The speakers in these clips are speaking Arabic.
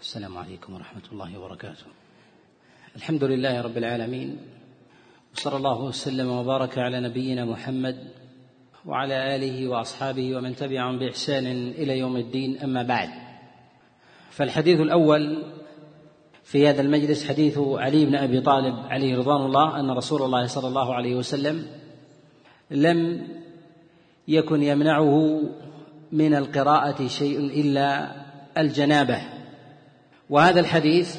السلام عليكم ورحمة الله وبركاته. الحمد لله رب العالمين وصلى الله وسلم وبارك على نبينا محمد وعلى آله وأصحابه ومن تبعهم بإحسان إلى يوم الدين أما بعد. فالحديث الأول في هذا المجلس حديث علي بن أبي طالب عليه رضوان الله أن رسول الله صلى الله عليه وسلم لم يكن يمنعه من القراءة شيء إلا الجنابة وهذا الحديث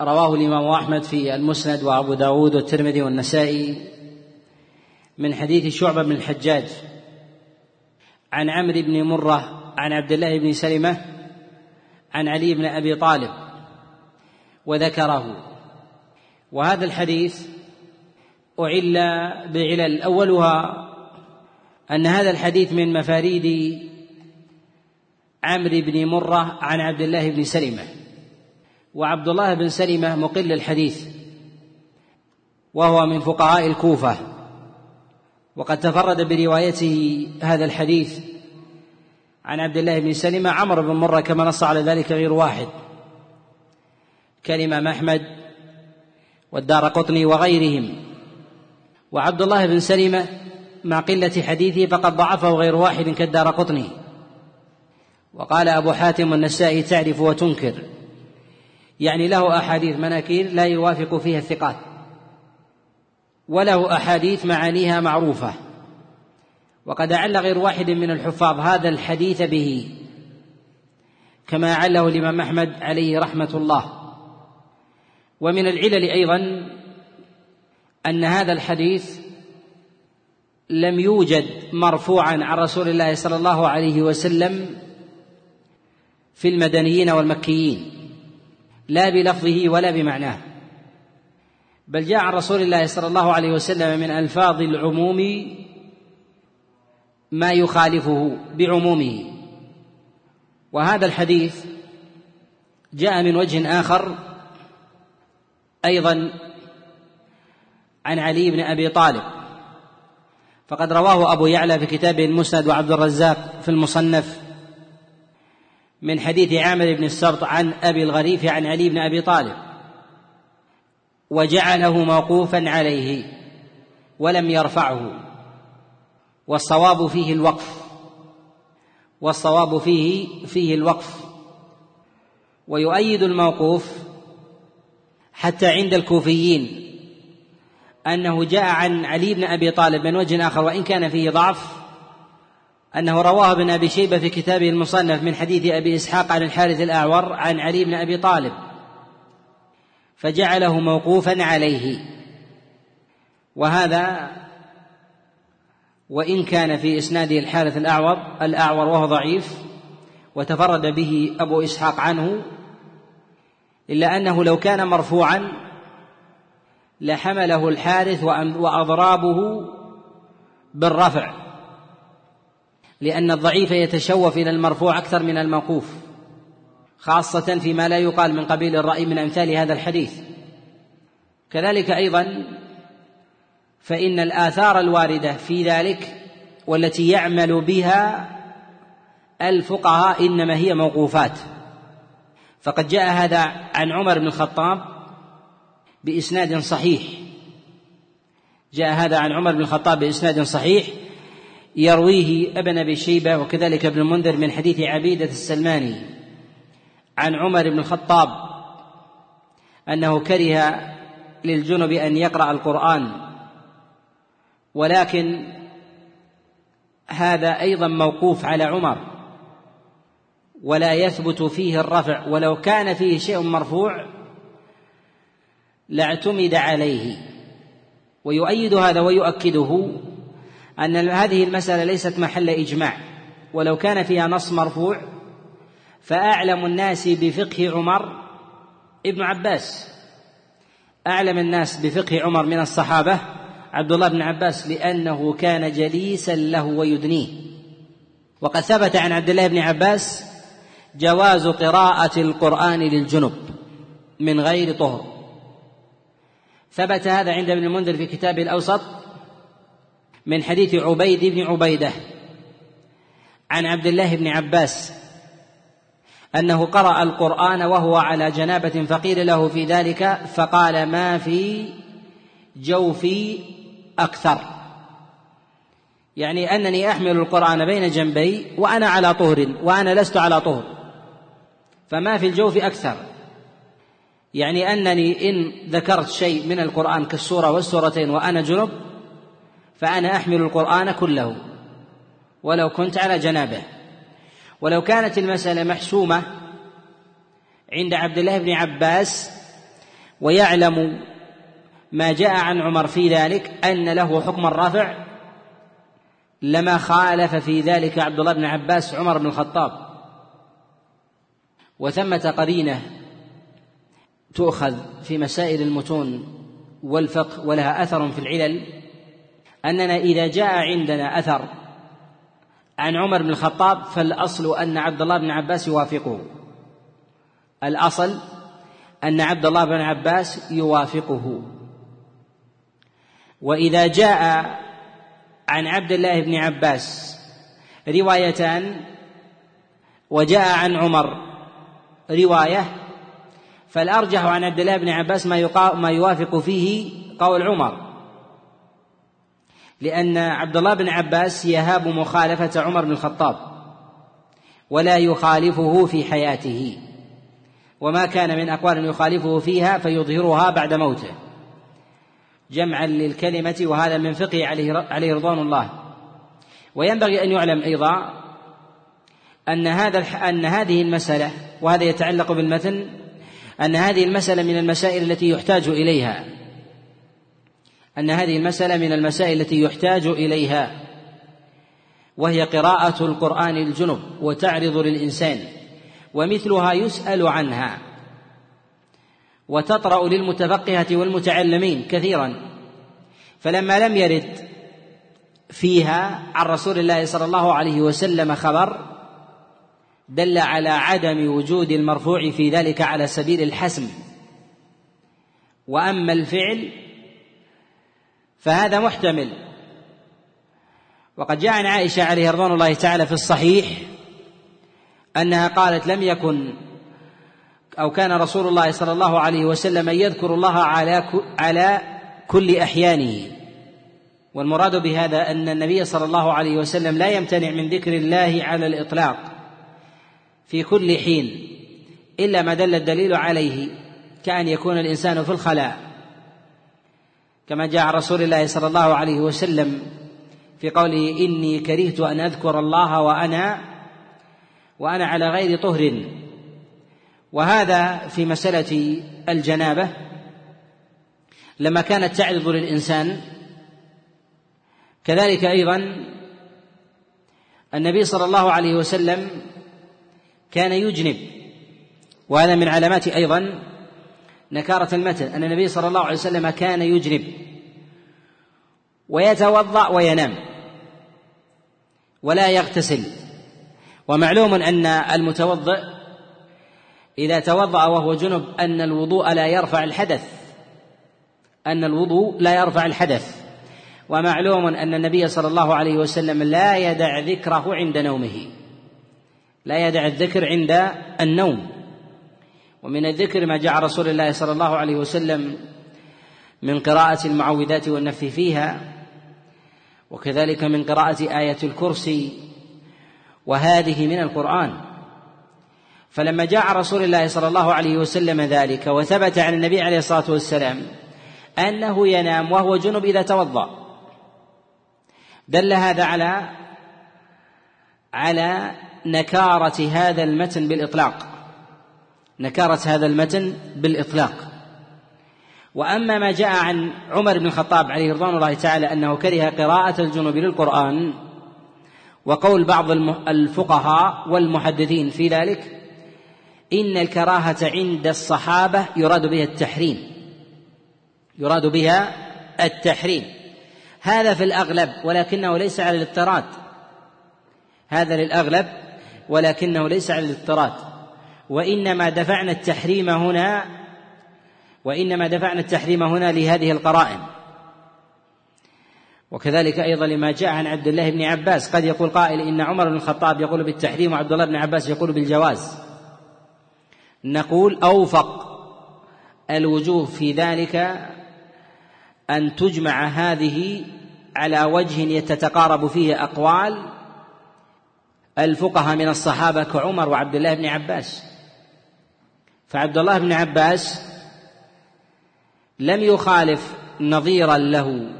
رواه الإمام أحمد في المسند وأبو داود والترمذي والنسائي من حديث شعبة بن الحجاج عن عمرو بن مرة عن عبد الله بن سلمة عن علي بن أبي طالب وذكره. وهذا الحديث أعل بعلل. أولها أن هذا الحديث من مفاريد عمرو بن مرة عن عبد الله بن سلمة. وعبد الله بن سلمة مقل الحديث وهو من فقهاء الكوفة. وقد تفرد بروايته هذا الحديث عن عبد الله بن سلمة عمرو بن مرة كما نص على ذلك غير واحد. كالإمام أحمد والدار قطني وغيرهم. وعبد الله بن سلمة مع قلة حديثه فقد ضعفه غير واحد كالدار قطني. وقال أبو حاتم والنسائي تعرف وتنكر. يعني له أحاديث مناكير لا يوافق فيها الثقات. وله أحاديث معانيها معروفة. وقد أعل غير واحد من الحفاظ هذا الحديث به. كما أعله الإمام أحمد عليه رحمة الله. ومن العلل أيضا أن هذا الحديث لم يوجد مرفوعا عن رسول الله صلى الله عليه وسلم في المدنيين والمكيين لا بلفظه ولا بمعناه. بل جاء عن رسول الله صلى الله عليه وسلم من ألفاظ العموم ما يخالفه بعمومه. وهذا الحديث جاء من وجه آخر أيضا عن علي بن أبي طالب. فقد رواه أبو يعلى في كتابه المسند وعبد الرزاق في المصنف. من حديث عامر بن السرط عن أبي الغريف عن علي بن أبي طالب وجعله موقوفا عليه ولم يرفعه والصواب فيه الوقف والصواب فيه فيه الوقف ويؤيد الموقوف حتى عند الكوفيين أنه جاء عن علي بن أبي طالب من وجه آخر وإن كان فيه ضعف أنه رواه ابن أبي شيبة في كتابه المصنف من حديث أبي إسحاق عن الحارث الأعور عن علي بن أبي طالب فجعله موقوفا عليه. وهذا وإن كان في إسناده الحارث الأعور الأعور وهو ضعيف وتفرد به أبو إسحاق عنه إلا أنه لو كان مرفوعا لحمله الحارث وأضرابه بالرفع. لأن الضعيف يتشوف إلى المرفوع أكثر من الموقوف خاصة فيما لا يقال من قبيل الرأي من أمثال هذا الحديث. كذلك أيضا فإن الآثار الواردة في ذلك والتي يعمل بها الفقهاء إنما هي موقوفات. فقد جاء هذا عن عمر بن الخطاب بإسناد صحيح. جاء هذا عن عمر بن الخطاب بإسناد صحيح يرويه ابن أبي شيبة وكذلك ابن المنذر من حديث عبيدة السلماني عن عمر بن الخطاب أنه كره للجنب أن يقرأ القرآن. ولكن هذا أيضا موقوف على عمر ولا يثبت فيه الرفع. ولو كان فيه شيء مرفوع لاعتمد عليه ويؤيد هذا ويؤكده. أن هذه المسألة ليست محل إجماع. ولو كان فيها نص مرفوع فأعلم الناس بفقه عمر ابن عباس. أعلم الناس بفقه عمر من الصحابة عبد الله بن عباس لأنه كان جليسا له ويدنيه. وقد ثبت عن عبد الله بن عباس جواز قراءة القرآن للجنب من غير طهر. ثبت هذا عند ابن المنذر في كتابه الأوسط من حديث عبيد بن عبيدة عن عبد الله بن عباس أنه قرأ القرآن وهو على جنابة فقيل له في ذلك فقال ما في جوفي أكثر. يعني أنني أحمل القرآن بين جنبي وأنا على طهر وأنا لست على طهر. فما في الجوف أكثر. يعني أنني إن ذكرت شيء من القرآن كالسورة والسورتين وأنا جنب فأنا أحمل القرآن كله ولو كنت على جنابه. ولو كانت المسألة محسومة عند عبد الله بن عباس ويعلم ما جاء عن عمر في ذلك أن له حكم الرفع لما خالف في ذلك عبد الله بن عباس عمر بن الخطاب. وثمة قرينة تؤخذ في مسائل المتون والفقه ولها أثر في العلل. أننا إذا جاء عندنا أثر عن عمر بن الخطاب فالأصل أن عبد الله بن عباس يوافقه. الأصل أن عبد الله بن عباس يوافقه. وإذا جاء عن عبد الله بن عباس روايتان وجاء عن عمر رواية فالأرجح عن عبد الله بن عباس ما ما يوافق فيه قول عمر. لأن عبد الله بن عباس يهاب مخالفة عمر بن الخطاب ولا يخالفه في حياته وما كان من أقوال يخالفه فيها فيظهرها بعد موته. جمعا للكلمة وهذا من فقه عليه رضوان الله. وينبغي أن يعلم أيضا أن هذا أن هذه المسألة وهذا يتعلق بالمتن أن هذه المسألة من المسائل التي يحتاج إليها. أن هذه المسألة من المسائل التي يحتاج إليها وهي قراءة القرآن الجنب وتعرض للإنسان ومثلها يسأل عنها وتطرأ للمتفقهة والمتعلمين كثيرا فلما لم يرد فيها عن رسول الله صلى الله عليه وسلم خبر دل على عدم وجود المرفوع في ذلك على سبيل الحسم وأما الفعل فهذا محتمل. وقد جاء عن عائشة عليه رضوان الله تعالى في الصحيح أنها قالت لم يكن أو كان رسول الله صلى الله عليه وسلم يذكر الله على على كل أحيانه. والمراد بهذا أن النبي صلى الله عليه وسلم لا يمتنع من ذكر الله على الإطلاق في كل حين إلا ما دل الدليل عليه كأن يكون الإنسان في الخلاء. كما جاء عن رسول الله صلى الله عليه وسلم في قوله إني كرهت أن أذكر الله وأنا وأنا على غير طهر. وهذا في مسألة الجنابة. لما كانت تعرض للإنسان كذلك أيضا النبي صلى الله عليه وسلم كان يجنب. وهذا من علامات أيضا نكارة المتن أن النبي صلى الله عليه وسلم كان يجنب ويتوضأ وينام ولا يغتسل. ومعلوم أن المتوضئ إذا توضأ وهو جنب أن الوضوء لا يرفع الحدث أن الوضوء لا يرفع الحدث. ومعلوم أن النبي صلى الله عليه وسلم لا يدع ذكره عند نومه لا يدع الذكر عند النوم. ومن الذكر ما جاء رسول الله صلى الله عليه وسلم من قراءة المعوذات والنفث فيها وكذلك من قراءة آية الكرسي وهذه من القرآن. فلما جاء رسول الله صلى الله عليه وسلم ذلك وثبت عن النبي عليه الصلاة والسلام أنه ينام وهو جنب إذا توضأ. دل هذا على على نكارة هذا المتن بالإطلاق. نكارة هذا المتن بالإطلاق. وأما ما جاء عن عمر بن الخطاب عليه رضوان الله تعالى أنه كره قراءة الجنوب للقرآن وقول بعض الفقهاء والمحدثين في ذلك إن الكراهة عند الصحابة يراد بها التحريم. يراد بها التحريم. هذا في الأغلب ولكنه ليس على الاضطراد. هذا للأغلب ولكنه ليس على الاضطراد. وإنما دفعنا التحريم هنا وإنما دفعنا التحريم هنا لهذه القرائن. وكذلك أيضا لما جاء عن عبد الله بن عباس قد يقول قائل إن عمر بن الخطاب يقول بالتحريم وعبد الله بن عباس يقول بالجواز. نقول أوفق الوجوه في ذلك أن تجمع هذه على وجه يتتقارب فيه أقوال الفقهاء من الصحابة كعمر وعبد الله بن عباس. فعبد الله بن عباس لم يخالف نظيرا له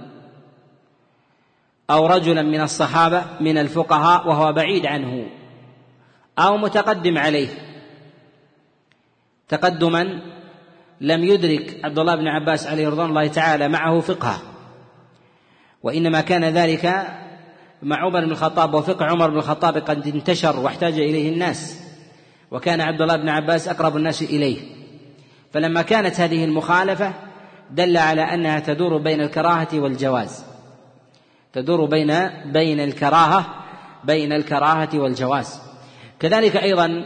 أو رجلا من الصحابة من الفقهاء وهو بعيد عنه أو متقدم عليه. تقدما لم يدرك عبد الله بن عباس عليه رضوان الله تعالى معه فقها وإنما كان ذلك مع عمر بن الخطاب وفقه عمر بن الخطاب قد انتشر واحتاج إليه الناس. وكان عبد الله بن عباس أقرب الناس إليه. فلما كانت هذه المخالفة دل على أنها تدور بين الكراهة والجواز. تدور بين بين الكراهه بين الكراهة والجواز. كذلك أيضا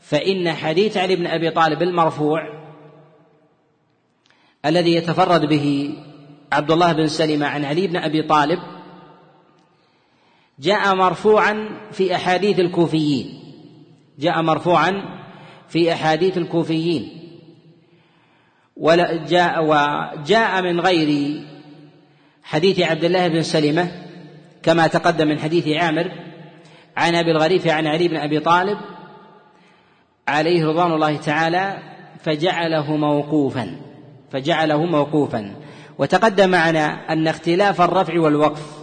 فإن حديث علي بن أبي طالب المرفوع الذي يتفرد به عبد الله بن سلمة عن علي بن أبي طالب جاء مرفوعا في أحاديث الكوفيين. جاء مرفوعا في أحاديث الكوفيين. وجاء وجاء من غير حديث عبد الله بن سلمة كما تقدم من حديث عامر عن أبي الغريف عن علي بن أبي طالب عليه رضوان الله تعالى فجعله موقوفا فجعله موقوفا. وتقدم معنا أن اختلاف الرفع والوقف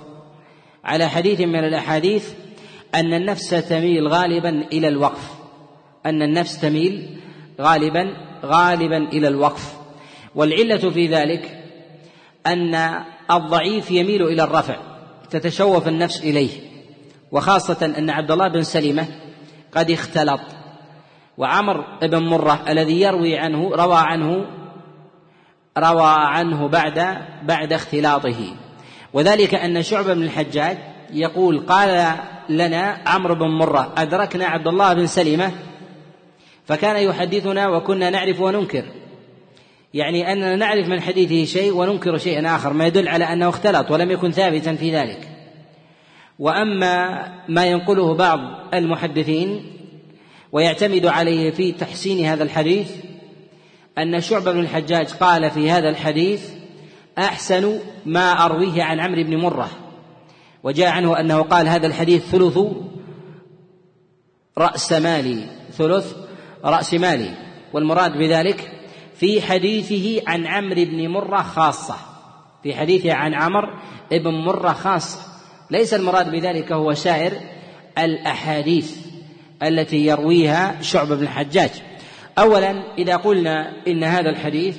على حديث من الأحاديث أن النفس تميل غالبا إلى الوقف. أن النفس تميل غالبا غالبا إلى الوقف. والعلة في ذلك أن الضعيف يميل إلى الرفع تتشوف النفس إليه. وخاصة أن عبد الله بن سلمة قد اختلط. وعمر بن مرة الذي يروي عنه روى عنه روى عنه بعد بعد اختلاطه. وذلك أن شعبة بن الحجاج يقول قال لنا عمرو بن مرة. أدركنا عبد الله بن سلمة فكان يحدثنا وكنا نعرف وننكر. يعني أننا نعرف من حديثه شيء وننكر شيئا آخر ما يدل على أنه اختلط ولم يكن ثابتا في ذلك. وأما ما ينقله بعض المحدثين ويعتمد عليه في تحسين هذا الحديث أن شعبة بن الحجاج قال في هذا الحديث أحسن ما أرويه عن عمرو بن مرة. وجاء عنه أنه قال هذا الحديث ثلث رأس مالي ثلث رأس مالي. والمراد بذلك في حديثه عن عمرو بن مرة خاصة. في حديثه عن عمرو بن مرة خاصة. ليس المراد بذلك هو سائر الأحاديث التي يرويها شعبة بن الحجاج. أولا إذا قلنا إن هذا الحديث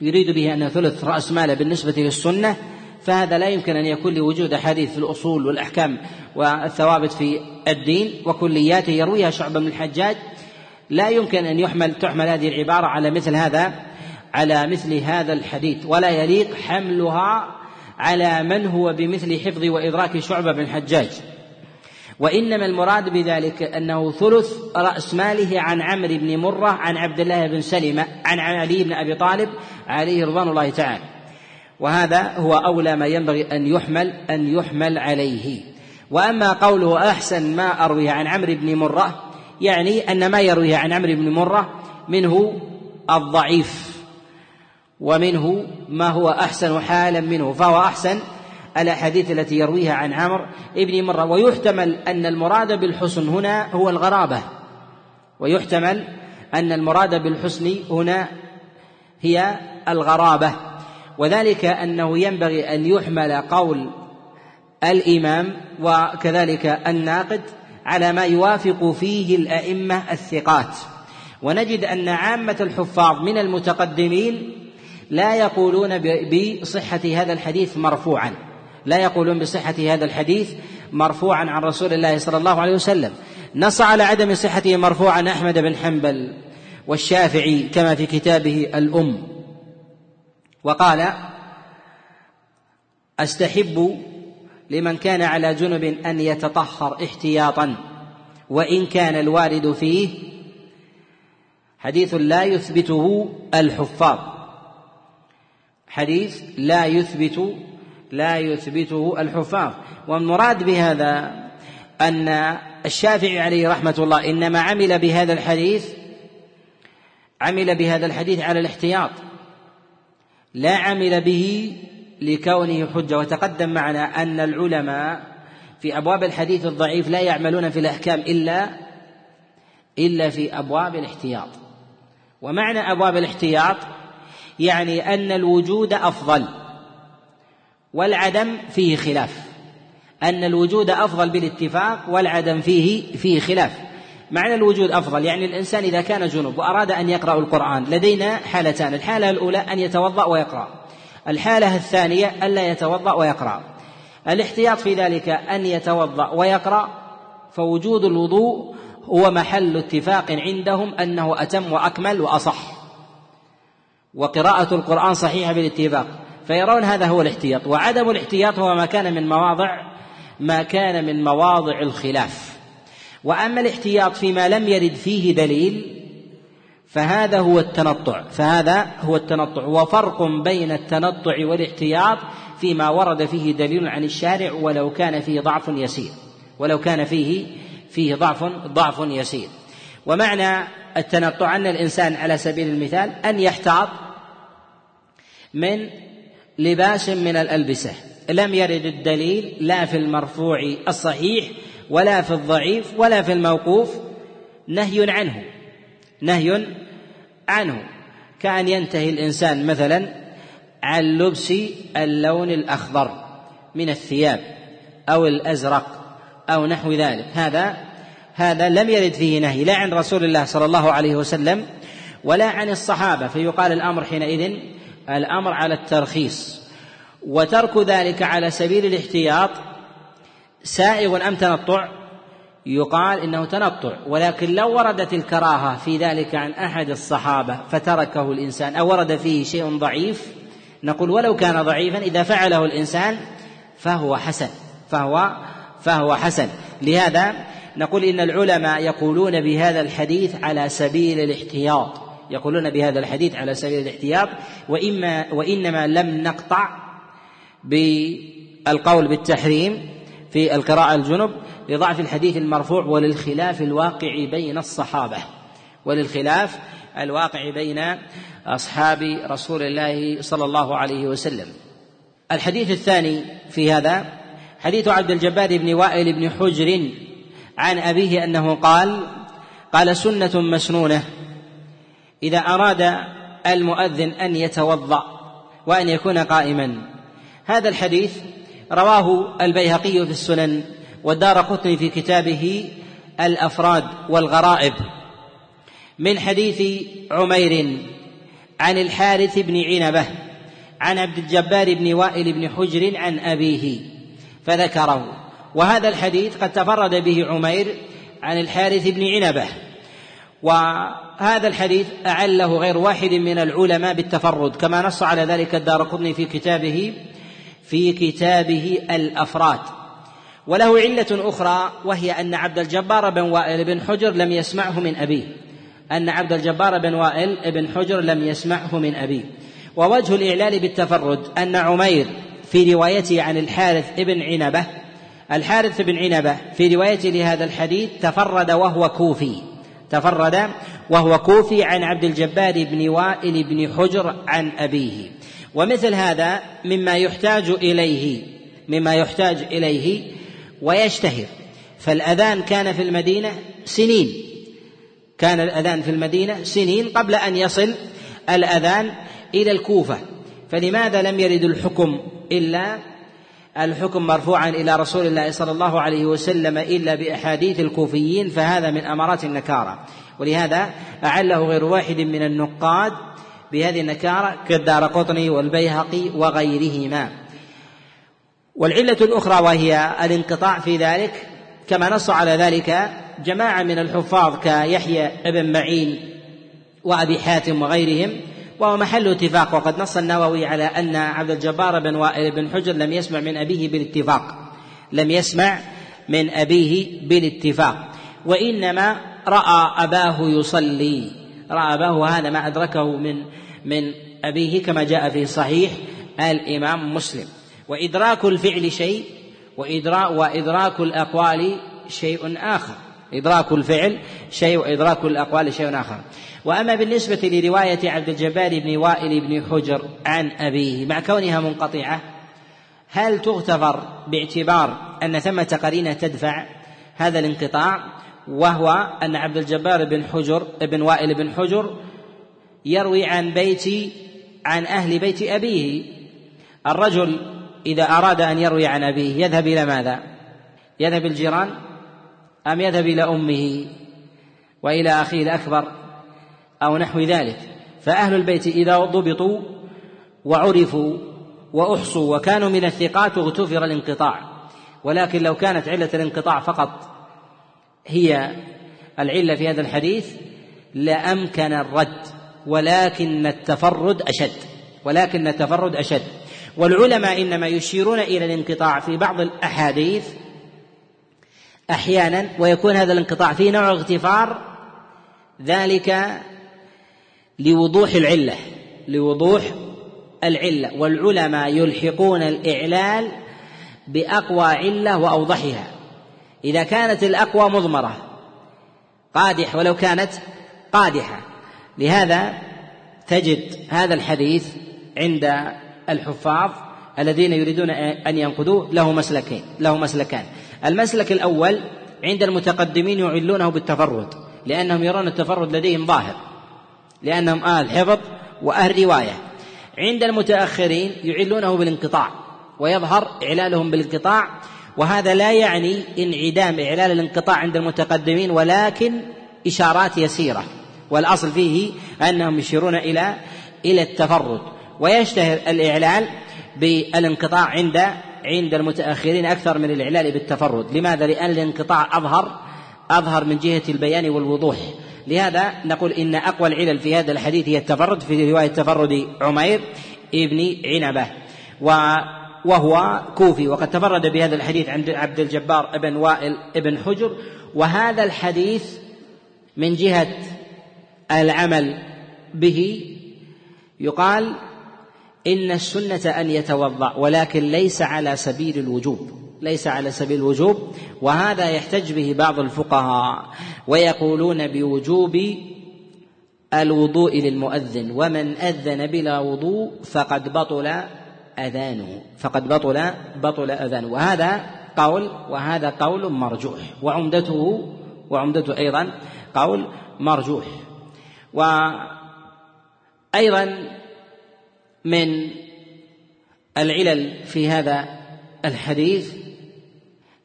يريد به أن ثلث رأس ماله بالنسبة للسنة فهذا لا يمكن أن يكون لوجود أحاديث في الأصول والأحكام والثوابت في الدين وكلياته يرويها شعبة بن الحجاج. لا يمكن أن يحمل تحمل هذه العبارة على مثل هذا على مثل هذا الحديث. ولا يليق حملها على من هو بمثل حفظ وإدراك شعبة بن الحجاج. وإنما المراد بذلك أنه ثلث رأس ماله عن عمرو بن مرة عن عبد الله بن سلمة عن علي بن أبي طالب عليه رضوان الله تعالى. وهذا هو أولى ما ينبغي أن يحمل أن يحمل عليه. وأما قوله أحسن ما أروي عن عمرو بن مرة يعني أن ما يرويه عن عمرو بن مرة منه الضعيف ومنه ما هو أحسن حالا منه فهو أحسن الأحاديث التي يرويها عن عمرو بن مرة. ويحتمل أن المراد بالحسن هنا هو الغرابة. ويحتمل أن المراد بالحسن هنا هي الغرابة. وذلك أنه ينبغي أن يحمل قول الإمام وكذلك الناقد على ما يوافق فيه الأئمة الثقات. ونجد أن عامة الحفاظ من المتقدمين لا يقولون بصحة هذا الحديث مرفوعا. لا يقولون بصحة هذا الحديث مرفوعا عن رسول الله صلى الله عليه وسلم. نص على عدم صحته مرفوعا أحمد بن حنبل والشافعي كما في كتابه الأم. وقال أستحب لمن كان على جنب أن يتطهر احتياطا وإن كان الوارد فيه حديث لا يثبته الحفاظ. حديث لا يثبت لا يثبته الحفاظ. والمراد بهذا أن الشافعي عليه رحمة الله إنما عمل بهذا الحديث عمل بهذا الحديث على الاحتياط. لا عمل به لكونه حجة. وتقدم معنا أن العلماء في أبواب الحديث الضعيف لا يعملون في الأحكام إلا إلا في أبواب الاحتياط. ومعنى أبواب الاحتياط يعني أن الوجود أفضل والعدم فيه خلاف. أن الوجود أفضل بالاتفاق والعدم فيه فيه خلاف. معنى الوجود أفضل. يعني الإنسان إذا كان جنوب وأراد أن يقرأ القرآن لدينا حالتان. الحالة الأولى أن يتوضأ ويقرأ. الحالة الثانية ألا يتوضأ ويقرأ. الاحتياط في ذلك أن يتوضأ ويقرأ فوجود الوضوء هو محل اتفاق عندهم أنه أتم وأكمل وأصح. وقراءة القرآن صحيحة بالاتفاق. فيرون هذا هو الاحتياط. وعدم الاحتياط هو ما كان من مواضع ما كان من مواضع الخلاف. وأما الاحتياط فيما لم يرد فيه دليل فهذا هو التنطع فهذا هو التنطع وفرق بين التنطع والاحتياط فيما ورد فيه دليل عن الشارع ولو كان فيه ضعف يسير ولو كان فيه فيه ضعف ضعف يسير. ومعنى التنطع أن الإنسان على سبيل المثال أن يحتاط من لباس من الألبسة لم يرد الدليل لا في المرفوع الصحيح ولا في الضعيف ولا في الموقوف نهي عنه نهي عنه. كأن ينتهي الإنسان مثلا عن لبس اللون الأخضر من الثياب أو الأزرق أو نحو ذلك. هذا هذا لم يرد فيه نهي لا عن رسول الله صلى الله عليه وسلم ولا عن الصحابة. فيقال الأمر حينئذ الأمر على الترخيص وترك ذلك على سبيل الاحتياط سائغ أم تنطع؟ يقال إنه تنطع ولكن لو وردت الكراهة في ذلك عن أحد الصحابة فتركه الإنسان أو ورد فيه شيء ضعيف نقول ولو كان ضعيفا إذا فعله الإنسان فهو حسن فهو فهو حسن. لهذا نقول إن العلماء يقولون بهذا الحديث على سبيل الاحتياط يقولون بهذا الحديث على سبيل الاحتياط وإما وإنما لم نقطع بالقول بالتحريم في القراءة الجنب لضعف الحديث المرفوع وللخلاف الواقع بين الصحابة وللخلاف الواقع بين أصحاب رسول الله صلى الله عليه وسلم. الحديث الثاني في هذا حديث عبد الجبار بن وائل بن حجر عن أبيه أنه قال قال سنة مسنونة إذا أراد المؤذن أن يتوضأ وأن يكون قائما. هذا الحديث رواه البيهقي في السنن والدار قطني في كتابه الأفراد والغرائب من حديث عمير عن الحارث بن عنبة عن عبد الجبار بن وائل بن حجر عن أبيه فذكره. وهذا الحديث قد تفرد به عمير عن الحارث بن عنبة. وهذا الحديث أعله غير واحد من العلماء بالتفرد كما نص على ذلك الدار قطني في كتابه في كتابه الأفراد. وله علة أخرى وهي أن عبد الجبار بن وائل بن حجر لم يسمعه من أبيه. أن عبد الجبار بن وائل بن حجر لم يسمعه من أبيه. ووجه الاعلال بالتفرد أن عمير في روايته عن الحارث بن عنبة الحارث بن عنبة في روايته لهذا الحديث تفرد وهو كوفي. تفرد وهو كوفي عن عبد الجبار بن وائل بن حجر عن أبيه. ومثل هذا مما يحتاج إليه مما يحتاج إليه ويشتهر. فالأذان كان في المدينة سنين. كان الأذان في المدينة سنين قبل أن يصل الأذان إلى الكوفة. فلماذا لم يرد الحكم إلا؟ الحكم مرفوعا إلى رسول الله صلى الله عليه وسلم إلا بأحاديث الكوفيين فهذا من أمارات النكارة. ولهذا أعله غير واحد من النقاد بهذه النكارة كالدار قطني والبيهقي وغيرهما. والعلة الأخرى وهي الانقطاع في ذلك كما نص على ذلك جماعة من الحفاظ كيحيى بن معين وأبي حاتم وغيرهم وهو محل اتفاق. وقد نص النووي على أن عبد الجبار بن وائل بن حجر لم يسمع من أبيه بالاتفاق. لم يسمع من أبيه بالاتفاق. وإنما رأى أباه يصلي. رأى أباه وهذا ما أدركه من من أبيه كما جاء في صحيح الإمام مسلم. وإدراك الفعل شيء وإدراك وإدراك الأقوال شيء آخر. إدراك الفعل شيء وإدراك الأقوال شيء آخر. وأما بالنسبة لرواية عبد الجبار بن وائل بن حجر عن أبيه مع كونها منقطعة هل تغتفر باعتبار أن ثمة قرينة تدفع هذا الانقطاع؟ وهو أن عبد الجبار بن حجر بن وائل بن حجر يروي عن بيت عن أهل بيت أبيه. الرجل إذا أراد أن يروي عن أبيه يذهب إلى ماذا؟ يذهب الجيران أم يذهب إلى أمه وإلى أخيه الأكبر أو نحو ذلك؟ فأهل البيت إذا ضبطوا وعرفوا وأحصوا وكانوا من الثقات اغتفر الانقطاع. ولكن لو كانت علة الانقطاع فقط هي العلة في هذا الحديث لأمكن الرد ولكن التفرد أشد ولكن التفرد أشد. والعلماء إنما يشيرون إلى الانقطاع في بعض الأحاديث أحيانا ويكون هذا الانقطاع فيه نوع اغتفار ذلك لوضوح العلة لوضوح العلة. والعلماء يلحقون الإعلال بأقوى علة وأوضحها. إذا كانت الأقوى مضمرة. قادح ولو كانت قادحة. لهذا تجد هذا الحديث عند الحفاظ الذين يريدون أن ينقذوه له مسلكين له مسلكان. المسلك الأول عند المتقدمين يعلونه بالتفرد لأنهم يرون التفرد لديهم ظاهر لأنهم أهل حفظ وأهل رواية. عند المتأخرين يعلونه بالانقطاع ويظهر إعلالهم بالانقطاع وهذا لا يعني انعدام إعلال الانقطاع عند المتقدمين ولكن إشارات يسيرة. والأصل فيه أنهم يشيرون إلى إلى التفرد. ويشتهر الإعلال بالانقطاع عند عند المتأخرين أكثر من الإعلال بالتفرد. لماذا؟ لأن الانقطاع أظهر أظهر من جهة البيان والوضوح. لهذا نقول إن أقوى العلل في هذا الحديث هي التفرد. في رواية تفرد عمير ابن عنبة. وهو كوفي وقد تفرد بهذا الحديث عند عبد الجبار بن وائل بن حجر. وهذا الحديث من جهة العمل به يقال إن السنة أن يتوضأ ولكن ليس على سبيل الوجوب ليس على سبيل الوجوب وهذا يحتج به بعض الفقهاء ويقولون بوجوب الوضوء للمؤذن ومن أذن بلا وضوء فقد بطل أذانه فقد بطل بطل أذانه وهذا قول وهذا قول مرجوح. وعمدته وعمدته أيضا قول مرجوح. وأيضا من العلل في هذا الحديث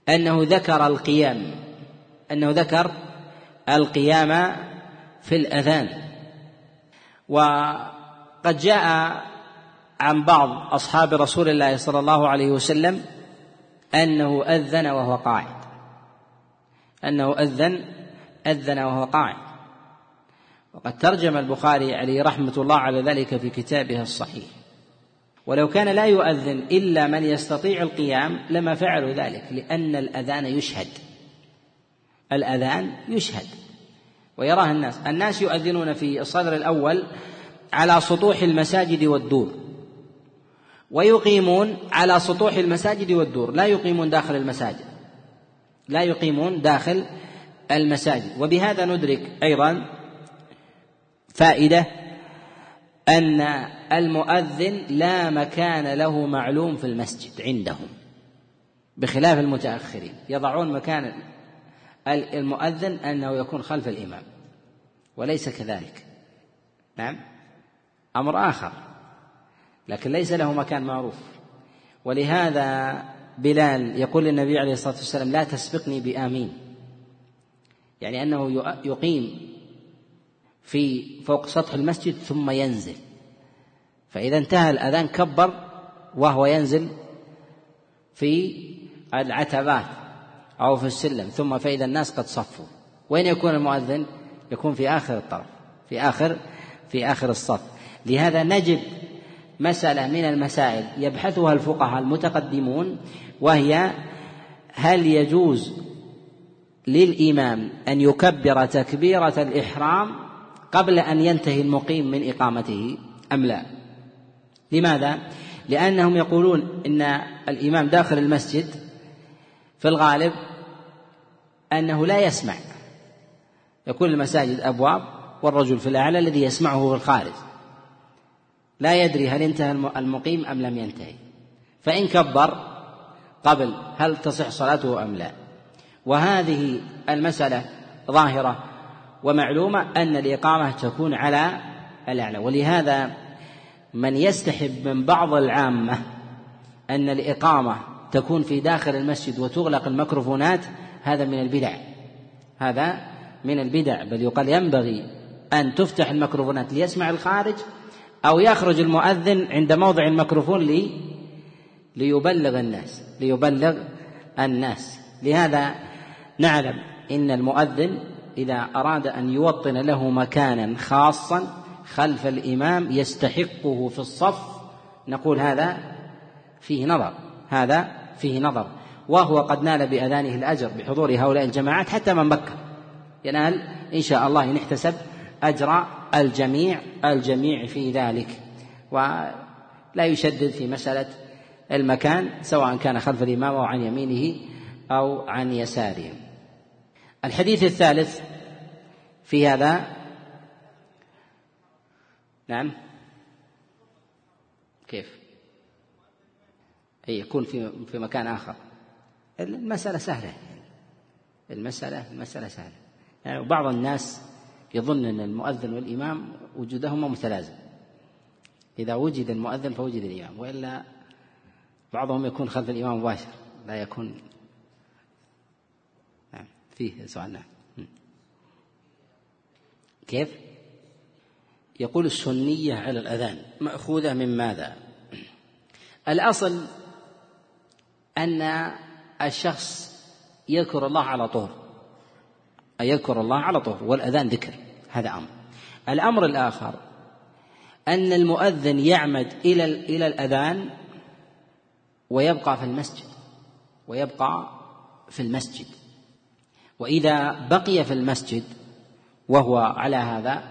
أنه ذكر القيام أنه ذكر القيام في الأذان. وقد جاء عن بعض أصحاب رسول الله صلى الله عليه وسلم أنه أذن وهو قاعد. أنه أذن أذن وهو قاعد. وقد ترجم البخاري عليه رحمة الله على ذلك في كتابه الصحيح. ولو كان لا يؤذن إلا من يستطيع القيام لما فعلوا ذلك لأن الأذان يشهد. الأذان يشهد. ويراه الناس. الناس يؤذنون في الصدر الأول على سطوح المساجد والدور. ويقيمون على سطوح المساجد والدور. لا يقيمون داخل المساجد. لا يقيمون داخل المساجد. وبهذا ندرك أيضا فائدة أن المؤذن لا مكان له معلوم في المسجد عندهم بخلاف المتأخرين. يضعون مكان المؤذن أنه يكون خلف الإمام وليس كذلك. نعم؟ أمر آخر. لكن ليس له مكان معروف. ولهذا بلال يقول للنبي عليه الصلاة والسلام لا تسبقني بآمين. يعني أنه يقيم في فوق سطح المسجد ثم ينزل. فإذا انتهى الأذان كبر وهو ينزل في العتبات أو في السلم. ثم فإذا الناس قد صفوا. وين يكون المؤذن؟ يكون في آخر الطرف في آخر في آخر الصف. لهذا نجد مسألة من المسائل يبحثها الفقهاء المتقدمون وهي هل يجوز للإمام أن يكبر تكبيرة الإحرام قبل أن ينتهي المقيم من إقامته أم لا؟ لماذا؟ لأنهم يقولون إن الإمام داخل المسجد في الغالب أنه لا يسمع. يكون المساجد أبواب والرجل في الأعلى الذي يسمعه في الخارج. لا يدري هل انتهى المقيم أم لم ينتهي. فإن كبر قبل هل تصح صلاته أم لا. وهذه المسألة ظاهرة ومعلومة أن الإقامة تكون على الأعلى. ولهذا من يستحب من بعض العامة أن الإقامة تكون في داخل المسجد وتغلق الميكروفونات هذا من البدع. هذا من البدع. بل يقال ينبغي أن تفتح الميكروفونات ليسمع الخارج أو يخرج المؤذن عند موضع الميكروفون لي ليبلغ الناس ليبلغ الناس. لهذا نعلم إن المؤذن إذا أراد أن يوطن له مكانا خاصا خلف الإمام يستحقه في الصف نقول هذا فيه نظر هذا فيه نظر. وهو قد نال بأذانه الأجر بحضور هؤلاء الجماعات حتى من بكر ينال إن شاء الله إن احتسب أجر الجميع الجميع في ذلك. ولا يشدد في مسألة المكان سواء كان خلف الإمام أو عن يمينه أو عن يساره. الحديث الثالث في هذا. نعم. كيف؟ أي يكون في في مكان آخر. المسألة سهلة. المسألة المسألة سهلة. يعني بعض الناس يظن أن المؤذن والإمام وجودهما متلازم. إذا وجد المؤذن فوجد الإمام وإلا بعضهم يكون خلف الإمام مباشر لا يكون. نعم فيه سؤال نعم. كيف؟ يقول السنية على الأذان مأخوذة من ماذا؟ الأصل أن الشخص يذكر الله على طهر. أن يذكر الله على طهر والأذان ذكر هذا أمر. الأمر الآخر أن المؤذن يعمد إلى إلى الأذان ويبقى في المسجد ويبقى في المسجد. وإذا بقي في المسجد وهو على هذا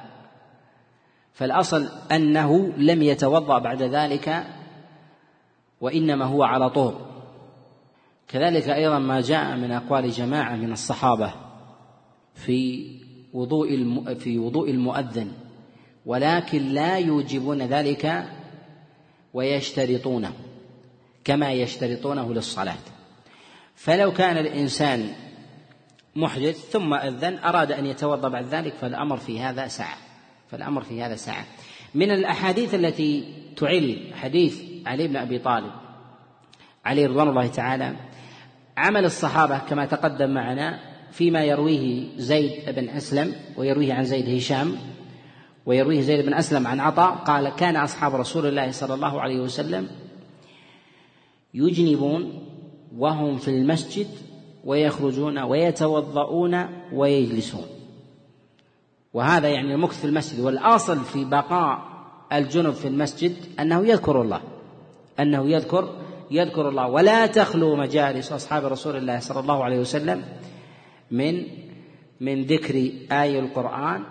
فالأصل أنه لم يتوضأ بعد ذلك وإنما هو على طهر كذلك أيضا ما جاء من أقوال جماعة من الصحابة في وضوء في وضوء المؤذن ولكن لا يوجبون ذلك ويشترطونه كما يشترطونه للصلاة. فلو كان الإنسان محدث ثم أذن أراد أن يتوضأ بعد ذلك فالأمر في هذا سعة فالأمر في هذا سعة من الأحاديث التي تعل حديث علي بن أبي طالب عليه رضوان الله تعالى عمل الصحابة كما تقدم معنا فيما يرويه زيد بن أسلم ويرويه عن زيد هشام ويرويه زيد بن أسلم عن عطاء قال كان أصحاب رسول الله صلى الله عليه وسلم يجنبون وهم في المسجد ويخرجون ويتوضؤون ويجلسون. وهذا يعني المكث في المسجد والأصل في بقاء الجنب في المسجد أنه يذكر الله أنه يذكر يذكر الله. ولا تخلو مجالس أصحاب رسول الله صلى الله عليه وسلم من من ذكر آي القرآن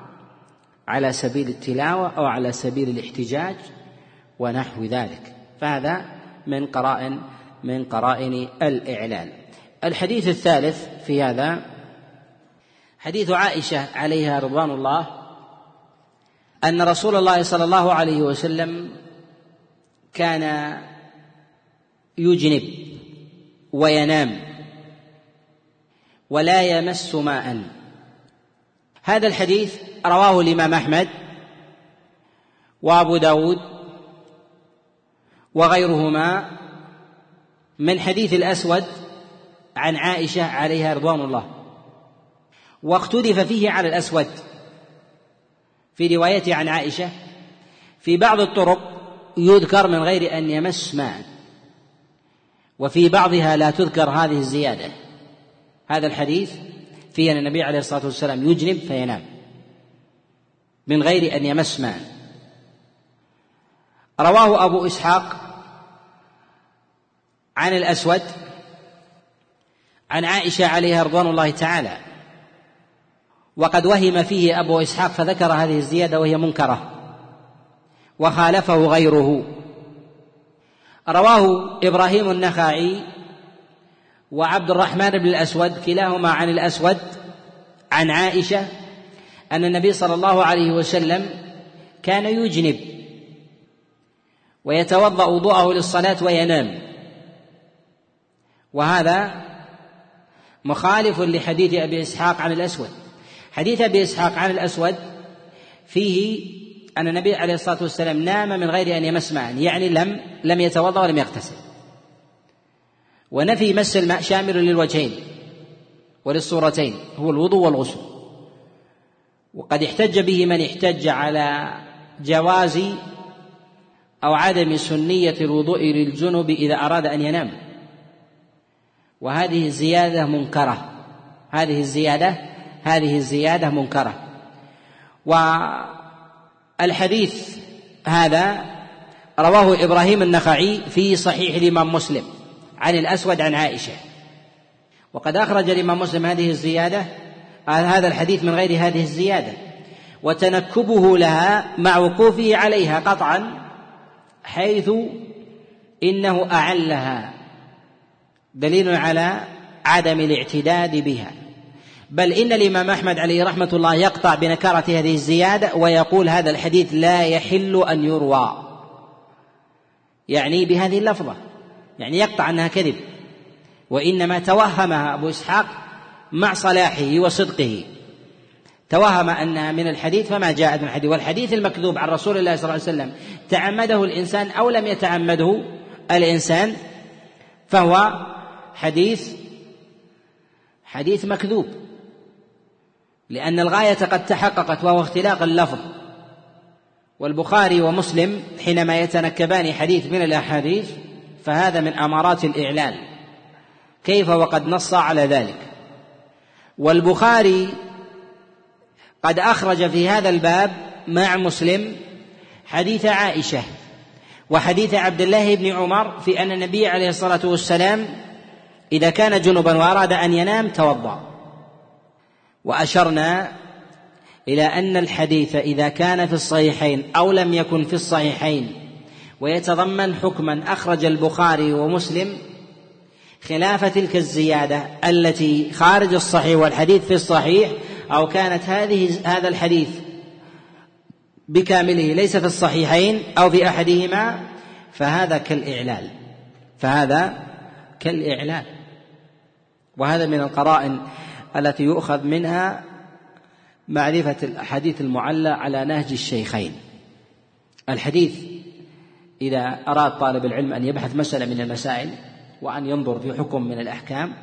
على سبيل التلاوة أو على سبيل الاحتجاج ونحو ذلك. فهذا من قرائن من قرائن الإعلان. الحديث الثالث في هذا حديث عائشة عليها رضوان الله أن رسول الله صلى الله عليه وسلم كان يجنب وينام ولا يمس ماء. هذا الحديث رواه الإمام أحمد وأبو داود وغيرهما من حديث الأسود عن عائشة عليها رضوان الله. واختلف فيه على الأسود في روايته عن عائشة في بعض الطرق يذكر من غير أن يمس ماء وفي بعضها لا تذكر هذه الزيادة. هذا الحديث فيه أن النبي عليه الصلاة والسلام يجنب فينام من غير أن يمس ماء. رواه أبو إسحاق عن الأسود عن عائشة عليها رضوان الله تعالى وقد وهم فيه أبو إسحاق فذكر هذه الزيادة وهي منكرة وخالفه غيره. رواه إبراهيم النخعي وعبد الرحمن بن الأسود كلاهما عن الأسود عن عائشة أن النبي صلى الله عليه وسلم كان يجنب ويتوضأ وضوءه للصلاة وينام. وهذا مخالف لحديث أبي إسحاق عن الأسود. حديث أبي إسحاق عن الأسود فيه أن النبي عليه الصلاة والسلام نام من غير أن يمس ماء يعني لم لم يتوضأ ولم يغتسل. ونفي مس الماء شامل للوجهين وللصورتين هو الوضوء والغسل. وقد احتج به من احتج على جواز أو عدم سنية الوضوء للجنب إذا أراد أن ينام. وهذه الزيادة منكرة. هذه الزيادة هذه الزيادة منكرة. والحديث هذا رواه إبراهيم النخعي في صحيح الإمام مسلم. عن الأسود عن عائشة. وقد أخرج الإمام مسلم هذه الزيادة هذا الحديث من غير هذه الزيادة. وتنكبه لها مع وقوفه عليها قطعا حيث إنه أعلها دليل على عدم الاعتداد بها. بل إن الإمام أحمد عليه رحمة الله يقطع بنكارة هذه الزيادة ويقول هذا الحديث لا يحل أن يروى. يعني بهذه اللفظة. يعني يقطع أنها كذب. وإنما توهمها أبو إسحاق مع صلاحه وصدقه. توهم أنها من الحديث فما جاءت من الحديث. والحديث المكذوب عن رسول الله صلى الله عليه وسلم تعمده الإنسان أو لم يتعمده الإنسان فهو حديث حديث مكذوب. لأن الغاية قد تحققت وهو اختلاق اللفظ. والبخاري ومسلم حينما يتنكبان حديث من الأحاديث فهذا من أمارات الإعلان. كيف وقد نص على ذلك؟ والبخاري قد أخرج في هذا الباب مع مسلم حديث عائشة وحديث عبد الله بن عمر في أن النبي عليه الصلاة والسلام إذا كان جنبا وأراد أن ينام توضأ. وأشرنا إلى أن الحديث إذا كان في الصحيحين أو لم يكن في الصحيحين ويتضمن حكما أخرج البخاري ومسلم خلاف تلك الزيادة التي خارج الصحيح والحديث في الصحيح أو كانت هذه هذا الحديث بكامله ليس في الصحيحين أو في أحدهما فهذا كالإعلال. فهذا كالإعلال. وهذا من القرائن التي يؤخذ منها معرفة الأحاديث المعلى على نهج الشيخين. الحديث إذا أراد طالب العلم أن يبحث مسألة من المسائل وأن ينظر في حكم من الأحكام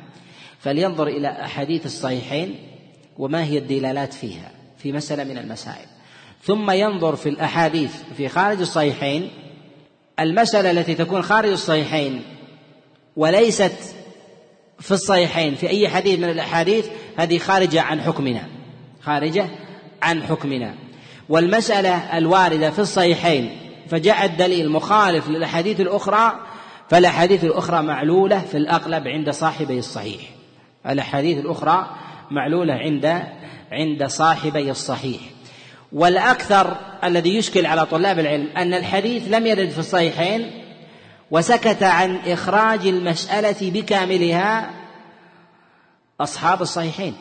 فلينظر إلى أحاديث الصحيحين وما هي الدلالات فيها في مسألة من المسائل. ثم ينظر في الأحاديث في خارج الصحيحين. المسألة التي تكون خارج الصحيحين وليست في الصحيحين في أي حديث من الأحاديث هذه خارجة عن حكمنا. خارجة عن حكمنا. والمسألة الواردة في الصحيحين فجاء الدليل مخالف للأحاديث الأخرى فالأحاديث الأخرى معلولة في الأغلب عند صاحبي الصحيح. الأحاديث الأخرى معلولة عند عند صاحبي الصحيح. والأكثر الذي يشكل على طلاب العلم أن الحديث لم يرد في الصحيحين وسكت عن إخراج المسألة بكاملها أصحاب الصحيحين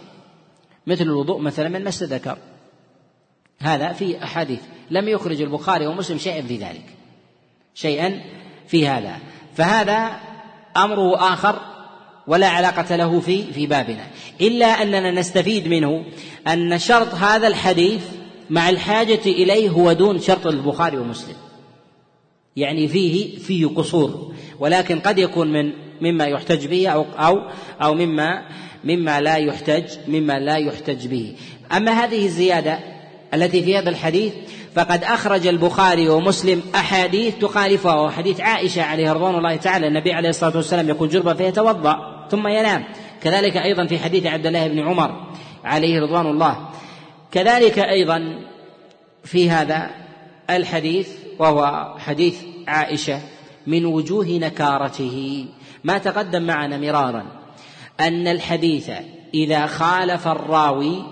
مثل الوضوء مثلا من مس الذكر هذا في أحاديث. لم يخرج البخاري ومسلم شيئا في ذلك. شيئا في هذا. فهذا أمره آخر ولا علاقة له في في بابنا. إلا أننا نستفيد منه أن شرط هذا الحديث مع الحاجة إليه هو دون شرط البخاري ومسلم. يعني فيه فيه قصور. ولكن قد يكون من مما يحتج به أو أو أو مما مما لا يحتج مما لا يحتج به. أما هذه الزيادة التي في هذا الحديث فقد أخرج البخاري ومسلم أحاديث تخالفها وحديث عائشة عليه رضوان الله تعالى النبي عليه الصلاة والسلام يقول جربا فيتوضأ ثم ينام. كذلك أيضا في حديث عبد الله بن عمر عليه رضوان الله. كذلك أيضا في هذا الحديث وهو حديث عائشة من وجوه نكارته. ما تقدم معنا مرارا أن الحديث إذا خالف الراوي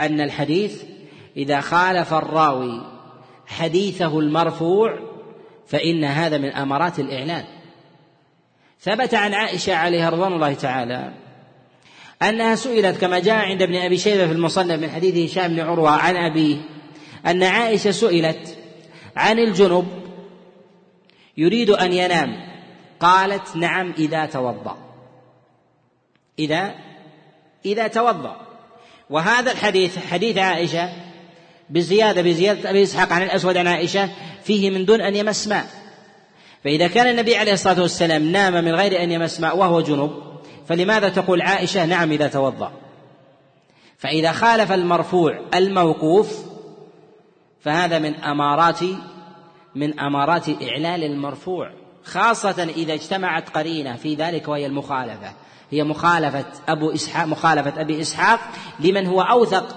أن الحديث إذا خالف الراوي حديثه المرفوع فإن هذا من أمارات الإعلان. ثبت عن عائشة عليها رضوان الله تعالى أنها سئلت كما جاء عند ابن أبي شيبة في المصنف من حديث هشام بن عروة عن أبيه أن عائشة سئلت عن الجنب يريد أن ينام. قالت نعم إذا توضأ. إذا إذا توضأ. وهذا الحديث حديث عائشة بزيادة بزيادة أبي إسحاق عن الأسود عن عائشة فيه من دون أن يمس ماء. فإذا كان النبي عليه الصلاة والسلام نام من غير أن يمس ماء وهو جنب فلماذا تقول عائشة نعم إذا توضأ؟ فإذا خالف المرفوع الموقوف فهذا من أمارات من أمارات إعلال المرفوع خاصة إذا اجتمعت قرينة في ذلك وهي المخالفة. هي مخالفة أبو إسحاق مخالفة أبي إسحاق لمن هو أوثق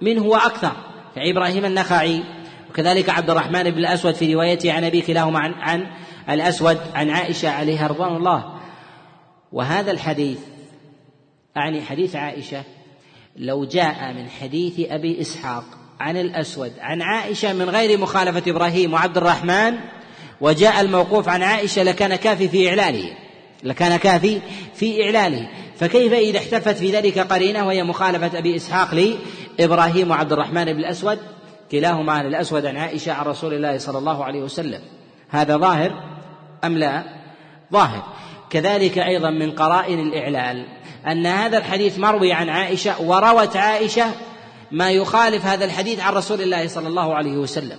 منه وأكثر كإبراهيم النخعي وكذلك عبد الرحمن بن الأسود في روايته عن أبي كلاهما عن, عن الأسود عن عائشة عليها رضوان الله. وهذا الحديث أعني حديث عائشة لو جاء من حديث أبي إسحاق عن الأسود عن عائشة من غير مخالفة إبراهيم وعبد الرحمن وجاء الموقوف عن عائشة لكان كافي في إعلاله لكان كافي في إعلاله. فكيف إذا احتفت في ذلك قرينة وهي مخالفة أبي إسحاق لإبراهيم وعبد الرحمن بن الأسود كلاهما عن الأسود عن عائشة عن رسول الله صلى الله عليه وسلم. هذا ظاهر أم لا؟ ظاهر. كذلك أيضا من قرائن الإعلال أن هذا الحديث مروي عن عائشة وروت عائشة ما يخالف هذا الحديث عن رسول الله صلى الله عليه وسلم.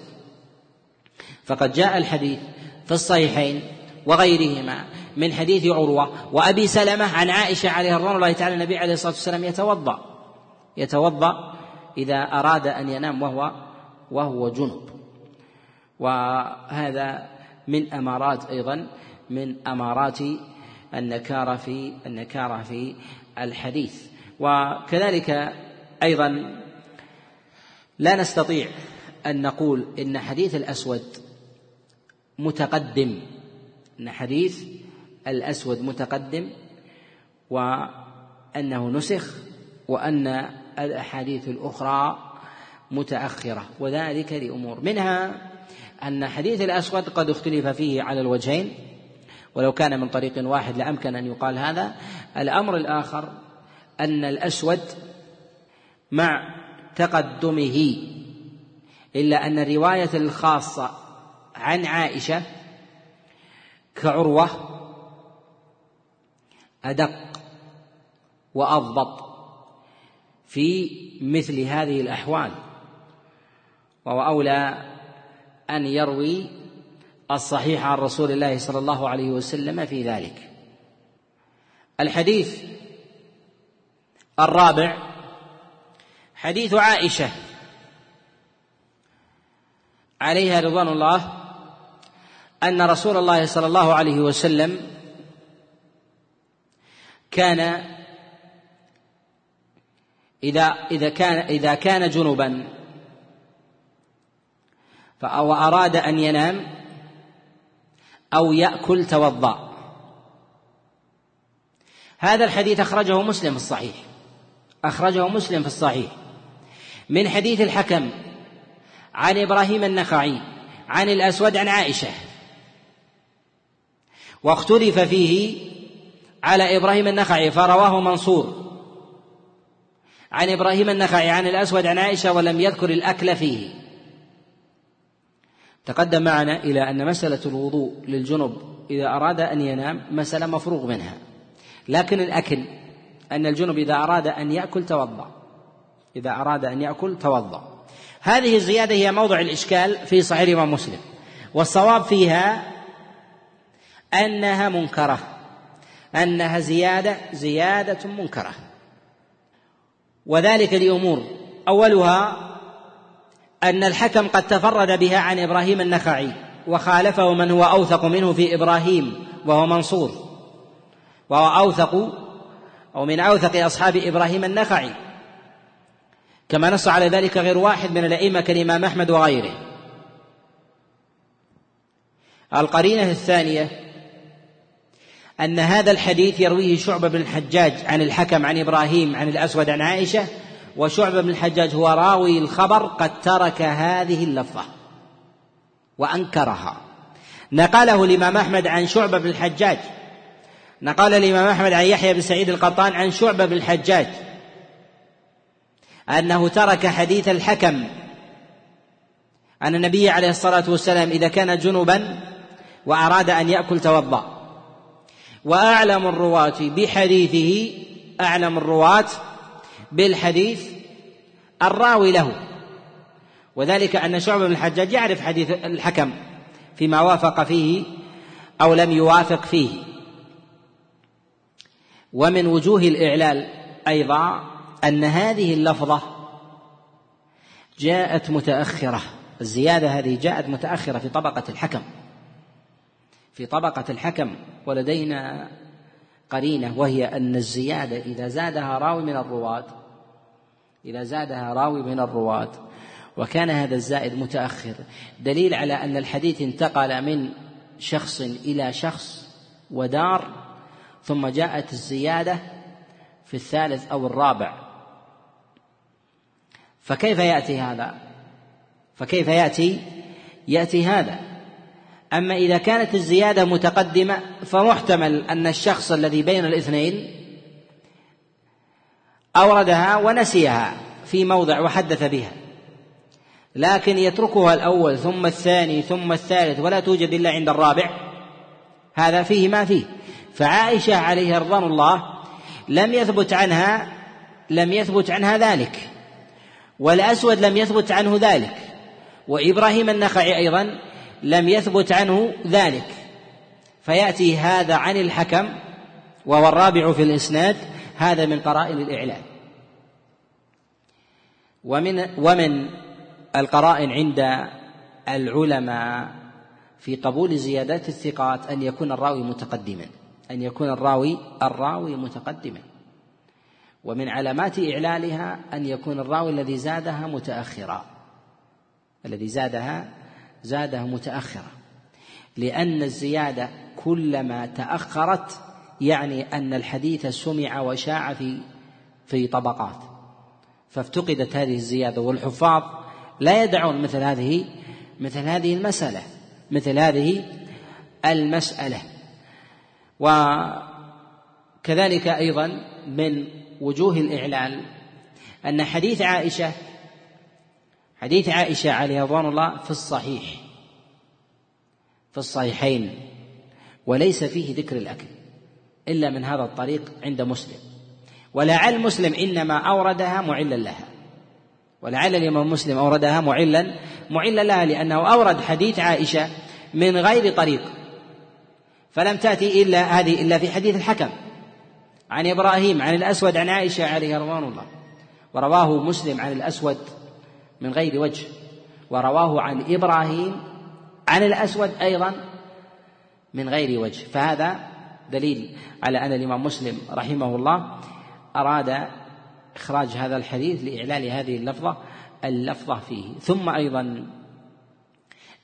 فقد جاء الحديث في الصحيحين وغيرهما من حديث عروة وأبي سلمة عن عائشة عليه رضوان الله تعالى النبي عليه الصلاة والسلام يتوضأ. يتوضأ إذا أراد أن ينام وهو وهو جنب. وهذا من أمارات أيضا من أمارات النكارة في النكارة في الحديث. وكذلك أيضا لا نستطيع أن نقول إن حديث الأسود متقدم. أن حديث الأسود متقدم وأنه نسخ وأن الأحاديث الأخرى متأخرة وذلك لأمور. منها أن حديث الأسود قد اختلف فيه على الوجهين ولو كان من طريق واحد لأمكن أن يقال هذا. الأمر الآخر أن الأسود مع تقدمه إلا أن الرواية الخاصة عن عائشة كعروة أدق وأضبط. في مثل هذه الأحوال وهو أولى أن يروي الصحيح عن رسول الله صلى الله عليه وسلم في ذلك. الحديث الرابع حديث عائشة عليها رضوان الله أن رسول الله صلى الله عليه وسلم كان إذا إذا كان إذا كان جنبا وأراد أن ينام أو يأكل توضأ. هذا الحديث أخرجه مسلم في الصحيح. أخرجه مسلم في الصحيح. من حديث الحكم عن إبراهيم النخعي عن الأسود عن عائشة. واختلف فيه على إبراهيم النخعي فرواه منصور. عن إبراهيم النخعي عن الأسود عن عائشة ولم يذكر الأكل فيه. تقدم معنا إلى أن مسألة الوضوء للجنب إذا أراد أن ينام مسألة مفروغ منها. لكن الأكل أن الجنب إذا أراد أن يأكل توضأ. إذا أراد أن يأكل توضأ. هذه الزيادة هي موضع الإشكال في صحيح الإمام مسلم. والصواب فيها أنها منكرة. أنها زيادة زيادة منكرة. وذلك لأمور. أولها أن الحكم قد تفرد بها عن إبراهيم النخعي وخالفه من هو أوثق منه في إبراهيم وهو منصور. وهو أوثق أو من أوثق أصحاب إبراهيم النخعي. كما نص على ذلك غير واحد من الأئمة كالإمام أحمد وغيره. القرينة الثانية أن هذا الحديث يرويه شعبة بن الحجاج عن الحكم عن إبراهيم عن الأسود عن عائشة وشعبة بن الحجاج هو راوي الخبر قد ترك هذه اللفظة وأنكرها. نقله الإمام أحمد عن شعبة بن الحجاج. نقل الإمام أحمد عن يحيى بن سعيد القطان عن شعبة بن الحجاج. أنه ترك حديث الحكم. أن النبي عليه الصلاة والسلام إذا كان جنبا وأراد أن يأكل توضأ. وأعلم الرواة بحديثه أعلم الرواة بالحديث الراوي له. وذلك أن شعبة بن الحجاج يعرف حديث الحكم فيما وافق فيه أو لم يوافق فيه. ومن وجوه الإعلال أيضا أن هذه اللفظة جاءت متأخرة الزيادة هذه جاءت متأخرة في طبقة الحكم. في طبقة الحكم ولدينا قرينة وهي أن الزيادة إذا زادها راوي من الرواة إذا زادها راوي من الرواة وكان هذا الزائد متأخر دليل على أن الحديث انتقل من شخص إلى شخص ودار ثم جاءت الزيادة في الثالث أو الرابع فكيف يأتي هذا؟ فكيف يأتي؟ يأتي هذا أما إذا كانت الزيادة متقدمة فمحتمل أن الشخص الذي بين الاثنين أوردها ونسيها في موضع وحدث بها. لكن يتركها الأول ثم الثاني ثم الثالث ولا توجد إلا عند الرابع. هذا فيه ما فيه. فعائشة عليها رضوان الله لم يثبت عنها لم يثبت عنها ذلك. والأسود لم يثبت عنه ذلك. وإبراهيم النخعي أيضا لم يثبت عنه ذلك. فيأتي هذا عن الحكم وهو الرابع في الإسناد هذا من قرائن الإعلان ومن ومن القرائن عند العلماء في قبول زيادات الثقات أن يكون الراوي متقدما. أن يكون الراوي الراوي متقدما. ومن علامات إعلالها أن يكون الراوي الذي زادها متأخرا. الذي زادها زادها متأخرة. لأن الزيادة كلما تأخرت يعني أن الحديث سمع وشاع في في طبقات. فافتقدت هذه الزيادة والحفاظ لا يدعون مثل هذه مثل هذه المسألة مثل هذه المسألة. وكذلك أيضا من وجوه الإعلال أن حديث عائشة حديث عائشة عليه رضوان الله في الصحيح في الصحيحين وليس فيه ذكر الأكل إلا من هذا الطريق عند مسلم. ولعل مسلم إنما أوردها معلا لها. ولعل الإمام مسلم أوردها معلا معلا لها لأنه أورد حديث عائشة من غير طريق. فلم تأتي إلا هذه إلا في حديث الحكم. عن إبراهيم عن الأسود عن عائشة عليه رضوان الله. ورواه مسلم عن الأسود من غير وجه. ورواه عن إبراهيم عن الأسود أيضا من غير وجه. فهذا دليل على أن الإمام مسلم رحمه الله أراد إخراج هذا الحديث لإعلان هذه اللفظة اللفظة فيه. ثم أيضا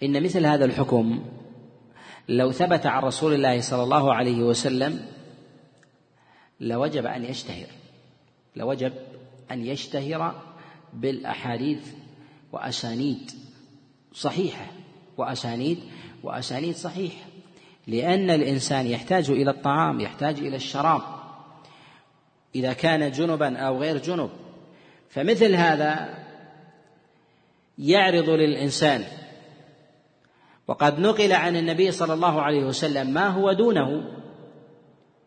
إن مثل هذا الحكم لو ثبت عن رسول الله صلى الله عليه وسلم لوجب أن يشتهر. لوجب أن يشتهر بالأحاديث وأسانيد صحيحة وأسانيد وأسانيد صحيحة لأن الإنسان يحتاج إلى الطعام يحتاج إلى الشراب. إذا كان جنبا أو غير جنب. فمثل هذا يعرض للإنسان. وقد نقل عن النبي صلى الله عليه وسلم ما هو دونه.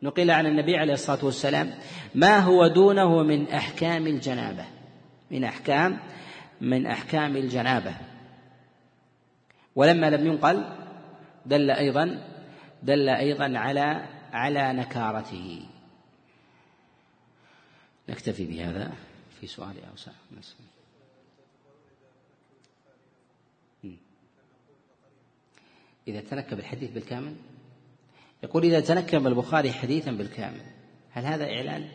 نقل عن النبي عليه الصلاة والسلام ما هو دونه من أحكام الجنابة. من أحكام من أحكام الجنابة. ولما لم ينقل دل أيضا دل أيضا على على نكارته. نكتفي بهذا في سؤال اوسع إذا تنكب الحديث بالكامل؟ يقول إذا تنكب البخاري حديثا بالكامل هل هذا إعلان؟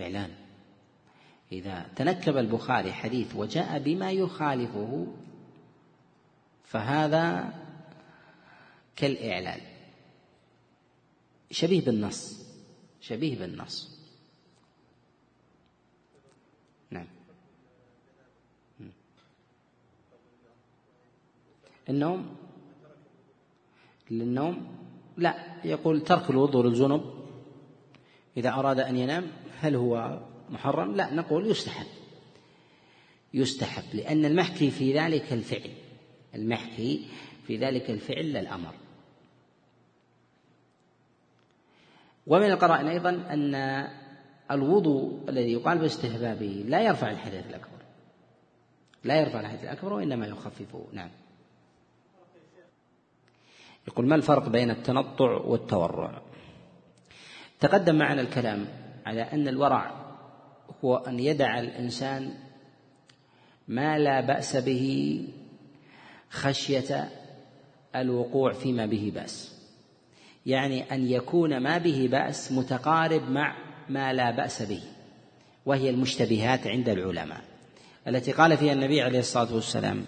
إعلان. إذا تنكب البخاري حديث وجاء بما يخالفه فهذا كالإعلان. شبيه بالنص شبيه بالنص. نعم. النوم؟ للنوم؟ لا يقول ترك الوضوء للجنب إذا أراد أن ينام هل هو محرم؟ لا نقول يستحب. يستحب لأن المحكي في ذلك الفعل. المحكي في ذلك الفعل الأمر. ومن القرائن أيضا أن الوضوء الذي يقال باستهبابه لا يرفع الحدث الأكبر. لا يرفع الحدث الأكبر وإنما يخففه. نعم. يقول ما الفرق بين التنطع والتورع؟ تقدم معنا الكلام على أن الورع هو أن يدع الإنسان ما لا بأس به خشية الوقوع فيما به بأس. يعني أن يكون ما به بأس متقارب مع ما لا بأس به وهي المشتبهات عند العلماء. التي قال فيها النبي عليه الصلاة والسلام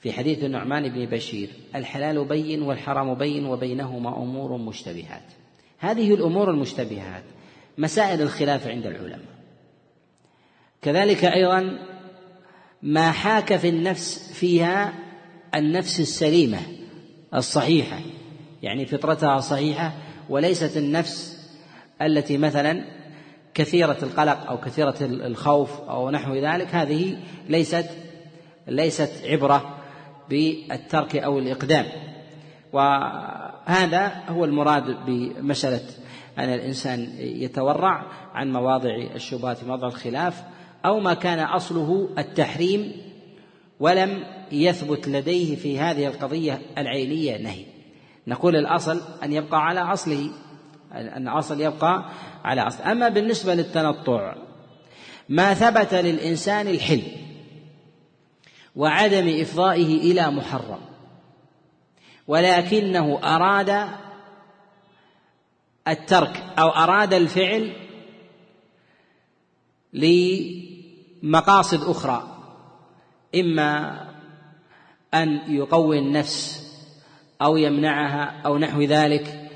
في حديث النعمان بن بشير الحلال بين والحرام بين وبينهما أمور مشتبهات. هذه الأمور المشتبهات مسائل الخلاف عند العلماء. كذلك أيضا ما حاك في النفس فيها النفس السليمة الصحيحة يعني فطرتها صحيحة وليست النفس التي مثلا كثيرة القلق أو كثيرة الخوف أو نحو ذلك هذه ليست ليست عبرة بالترك أو الإقدام. وهذا هو المراد بمسألة أن الإنسان يتورع عن مواضع الشبهات مواضع الخلاف أو ما كان أصله التحريم ولم يثبت لديه في هذه القضية العينية نهي. نقول الأصل أن يبقى على أصله أن الأصل يبقى على أصل. أما بالنسبة للتنطع ما ثبت للإنسان الحلم وعدم إفضائه إلى محرم ولكنه أراد الترك أو أراد الفعل لمقاصد أخرى إما أن يقوي النفس أو يمنعها أو نحو ذلك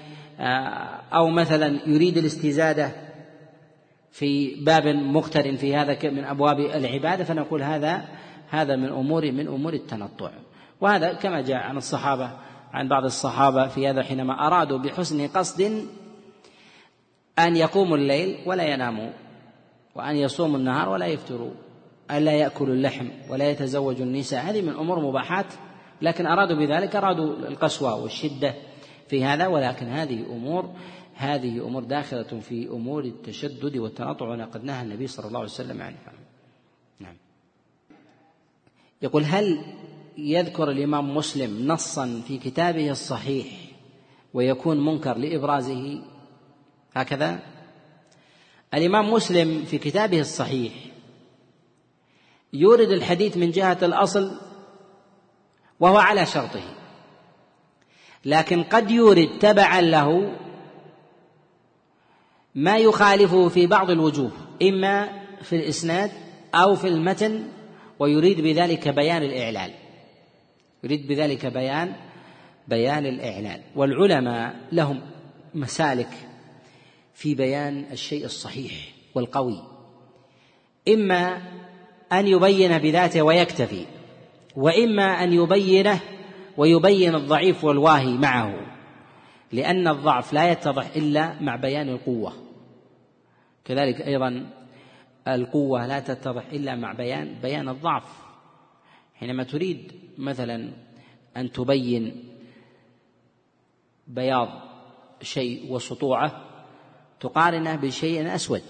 أو مثلا يريد الاستزادة في باب مقترن في هذا من أبواب العبادة فنقول هذا هذا من أمور من أمور التنطع. وهذا كما جاء عن الصحابة عن بعض الصحابة في هذا حينما أرادوا بحسن قصد أن يقوموا الليل ولا يناموا. وأن يصوموا النهار ولا يفتروا ألا يأكلوا اللحم ولا يتزوجوا النساء هذه من أمور مباحات لكن أرادوا بذلك أرادوا القسوة والشدة في هذا ولكن هذه أمور هذه أمور داخلة في أمور التشدد والتنطع ولقد نهى النبي صلى الله عليه وسلم عنها نعم. يقول هل يذكر الإمام مسلم نصا في كتابه الصحيح ويكون منكر لإبرازه؟ هكذا؟ الإمام مسلم في كتابه الصحيح يورد الحديث من جهة الأصل وهو على شرطه لكن قد يورد تبعا له ما يخالفه في بعض الوجوه إما في الإسناد أو في المتن ويريد بذلك بيان الإعلال. يريد بذلك بيان بيان الإعلال. والعلماء لهم مسالك في بيان الشيء الصحيح والقوي. إما أن يبين بذاته ويكتفي وإما أن يبينه ويبين الضعيف والواهي معه لأن الضعف لا يتضح إلا مع بيان القوة. كذلك أيضا القوة لا تتضح إلا مع بيان بيان الضعف. حينما تريد مثلا أن تبين بياض شيء وسطوعة تقارنه بشيء أسود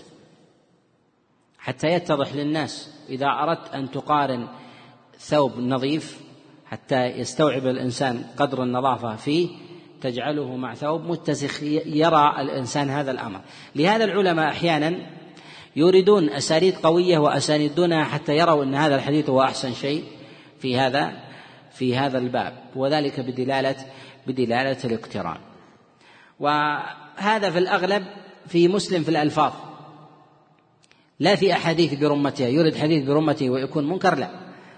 حتى يتضح للناس إذا أردت أن تقارن ثوب نظيف حتى يستوعب الإنسان قدر النظافة فيه تجعله مع ثوب متسخ يرى الإنسان هذا الأمر. لهذا العلماء أحيانا يريدون أسانيد قوية وأسانيد دونها حتى يروا أن هذا الحديث هو أحسن شيء في هذا في هذا الباب وذلك بدلالة بدلالة الاقتران. وهذا في الأغلب في مسلم في الألفاظ. لا في أحاديث برمتها يرد حديث برمته ويكون منكر لا.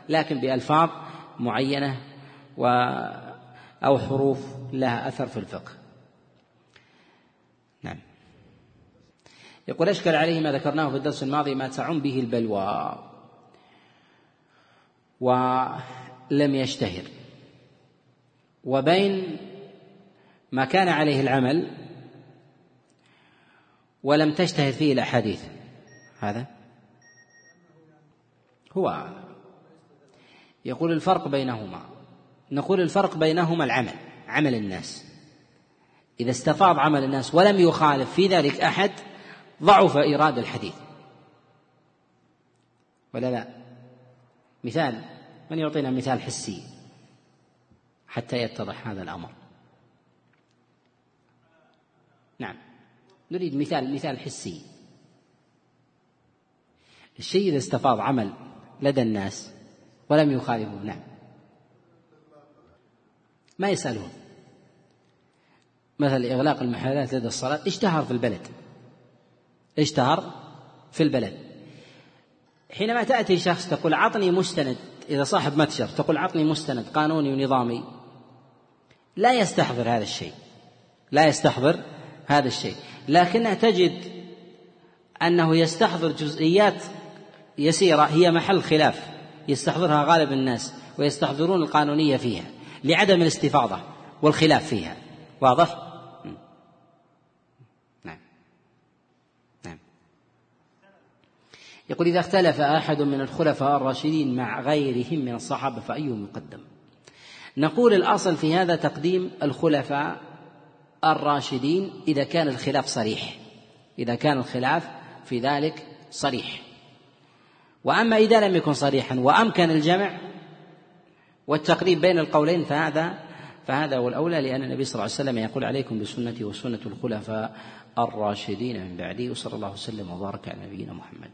لكن بألفاظ معينة و أو حروف لها أثر في الفقه. نعم. يقول أشكل عليه ما ذكرناه في الدرس الماضي ما تعم به البلوى. ولم يشتهر. وبين ما كان عليه العمل ولم تشتهر فيه الأحاديث هذا هو يقول الفرق بينهما. نقول الفرق بينهما العمل عمل الناس. إذا استفاض عمل الناس ولم يخالف في ذلك أحد ضعف إيراد الحديث. ولا لا؟ مثال من يعطينا مثال حسي حتى يتضح هذا الأمر؟ نعم. نريد مثال مثال حسي. الشيء إذا استفاض عمل لدى الناس ولم يخالفوا نعم ما يسألون مثل إغلاق المحلات لدى الصلاة اشتهر في البلد. اشتهر في البلد. حينما تأتي شخص تقول عطني مستند إذا صاحب متجر تقول عطني مستند قانوني ونظامي لا يستحضر هذا الشيء. لا يستحضر هذا الشيء. لكنها تجد أنه يستحضر جزئيات يسيرة هي محل خلاف يستحضرها غالب الناس ويستحضرون القانونية فيها لعدم الاستفاضة والخلاف فيها. واضح؟ نعم. نعم. يقول إذا اختلف أحد من الخلفاء الراشدين مع غيرهم من الصحابة فأيهم يقدم نقول الأصل في هذا تقديم الخلفاء الراشدين إذا كان الخلاف صريح. إذا كان الخلاف في ذلك صريح. وأما إذا لم يكن صريحا وأمكن الجمع والتقريب بين القولين فهذا فهذا هو الأولى لأن النبي صلى الله عليه وسلم يقول عليكم بسنتي وسنة الخلفاء الراشدين من بعدي وصلى الله وسلم وبارك على نبينا محمد.